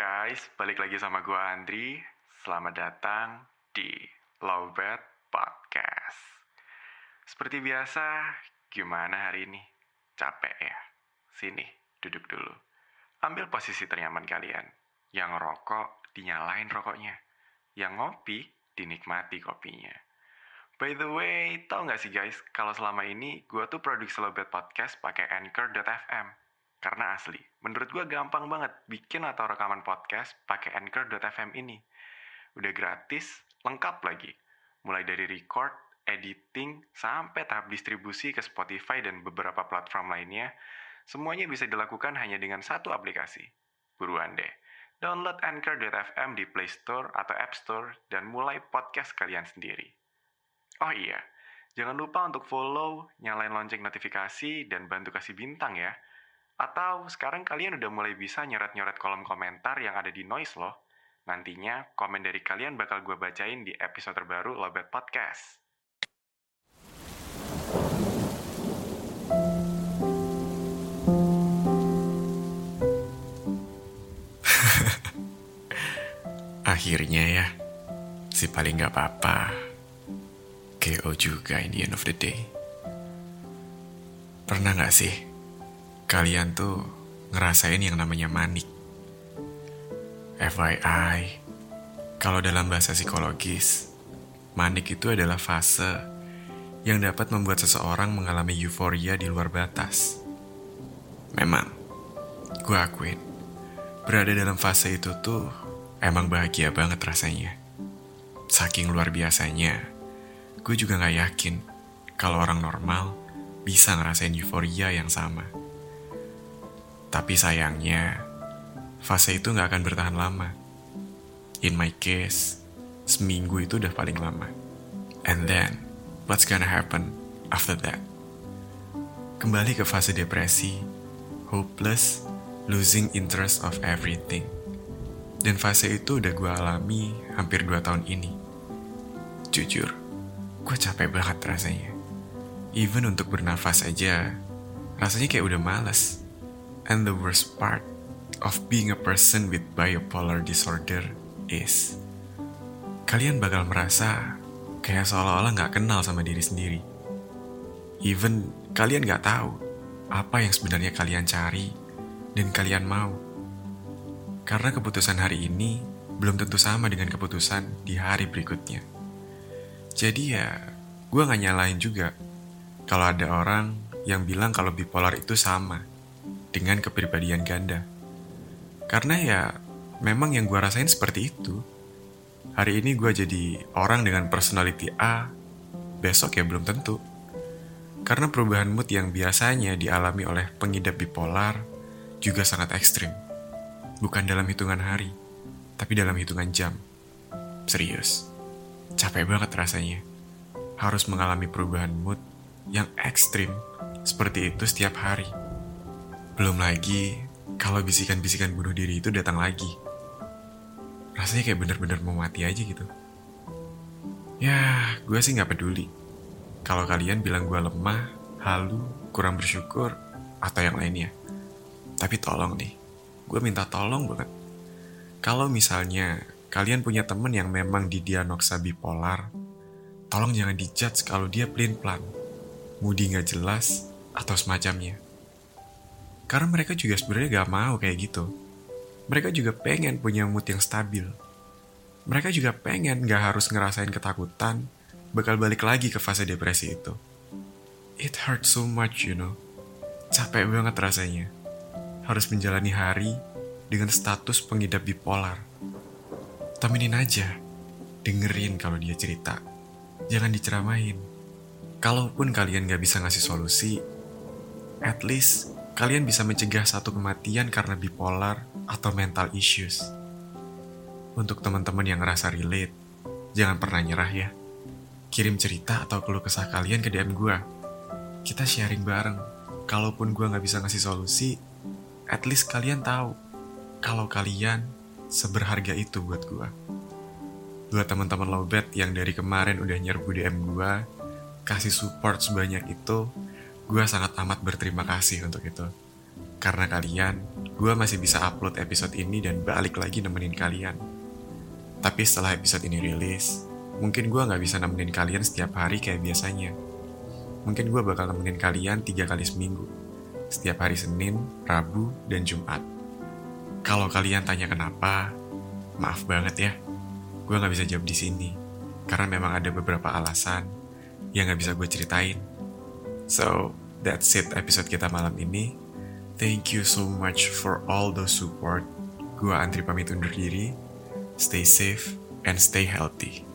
guys, balik lagi sama gue Andri. Selamat datang di Lowbat Podcast. Seperti biasa, gimana hari ini? Capek ya? Sini, duduk dulu. Ambil posisi ternyaman kalian. Yang rokok, dinyalain rokoknya. Yang ngopi, dinikmati kopinya. By the way, tau gak sih guys, kalau selama ini gue tuh produksi Lowbat Podcast pakai Anchor.fm. Karena asli, menurut gue gampang banget bikin atau rekaman podcast pakai Anchor.fm ini. Udah gratis, lengkap lagi. Mulai dari record, editing, sampai tahap distribusi ke Spotify dan beberapa platform lainnya, semuanya bisa dilakukan hanya dengan satu aplikasi. Buruan deh, download Anchor.fm di Play Store atau App Store dan mulai podcast kalian sendiri. Oh iya, jangan lupa untuk follow, nyalain lonceng notifikasi, dan bantu kasih bintang ya. Atau sekarang kalian udah mulai bisa nyoret-nyoret kolom komentar yang ada di Noise loh. Nantinya komen dari kalian bakal gue bacain di episode terbaru Lobet Podcast. Akhirnya ya, si paling gak apa-apa. KO juga in the end of the day. Pernah gak sih kalian tuh ngerasain yang namanya manik? FYI, kalau dalam bahasa psikologis, manik itu adalah fase yang dapat membuat seseorang mengalami euforia di luar batas. Memang, gue akuin, berada dalam fase itu tuh emang bahagia banget rasanya. Saking luar biasanya, gue juga gak yakin kalau orang normal bisa ngerasain euforia yang sama. Tapi sayangnya, fase itu gak akan bertahan lama. In my case, seminggu itu udah paling lama. And then, what's gonna happen after that? Kembali ke fase depresi, hopeless, losing interest of everything. Dan fase itu udah gue alami hampir 2 tahun ini. Jujur, gue capek banget rasanya. Even untuk bernafas aja, rasanya kayak udah males. And the worst part of being a person with bipolar disorder is kalian bakal merasa kayak seolah-olah nggak kenal sama diri sendiri. Even kalian nggak tahu apa yang sebenarnya kalian cari dan kalian mau. Karena keputusan hari ini belum tentu sama dengan keputusan di hari berikutnya. Jadi ya, gue gak nyalain juga kalau ada orang yang bilang kalau bipolar itu sama dengan kepribadian ganda. Karena ya, memang yang gue rasain seperti itu. Hari ini gue jadi orang dengan personality A, besok ya belum tentu. Karena perubahan mood yang biasanya dialami oleh pengidap bipolar juga sangat ekstrim. Bukan dalam hitungan hari, tapi dalam hitungan jam. Serius, capek banget rasanya. Harus mengalami perubahan mood yang ekstrim seperti itu setiap hari. Belum lagi kalau bisikan-bisikan bunuh diri itu datang lagi. Rasanya kayak bener-bener mau mati aja gitu. Ya, gue sih gak peduli. Kalau kalian bilang gue lemah, halu, kurang bersyukur, atau yang lainnya. Tapi tolong nih, gue minta tolong banget. Kalau misalnya kalian punya temen yang memang didiagnosa bipolar, tolong jangan dijudge kalau dia plain plan, moody gak jelas, atau semacamnya. Karena mereka juga sebenarnya gak mau kayak gitu. Mereka juga pengen punya mood yang stabil. Mereka juga pengen gak harus ngerasain ketakutan, bakal balik lagi ke fase depresi itu. It hurts so much, you know. Capek banget rasanya. Harus menjalani hari dengan status pengidap bipolar. Temenin aja. Dengerin kalau dia cerita. Jangan diceramahin. Kalaupun kalian gak bisa ngasih solusi, at least kalian bisa mencegah satu kematian karena bipolar atau mental issues. Untuk teman-teman yang ngerasa relate, jangan pernah nyerah ya. Kirim cerita atau keluh kesah kalian ke DM gue. Kita sharing bareng. Kalaupun gue gak bisa ngasih solusi, at least kalian tahu kalau kalian seberharga itu buat gue. Buat teman-teman lowbat yang dari kemarin udah nyerbu DM gue, kasih support sebanyak itu, gue sangat amat berterima kasih untuk itu. Karena kalian, gue masih bisa upload episode ini dan balik lagi nemenin kalian. Tapi setelah episode ini rilis, mungkin gue nggak bisa nemenin kalian setiap hari kayak biasanya. Mungkin gue bakal nemenin kalian tiga kali seminggu, setiap hari Senin, Rabu, dan Jumat. Kalau kalian tanya kenapa, maaf banget ya, gue nggak bisa jawab di sini karena memang ada beberapa alasan yang nggak bisa gue ceritain. So that's it episode kita malam ini. Thank you so much for all the support. Gua Andri pamit undur diri. Stay safe and stay healthy.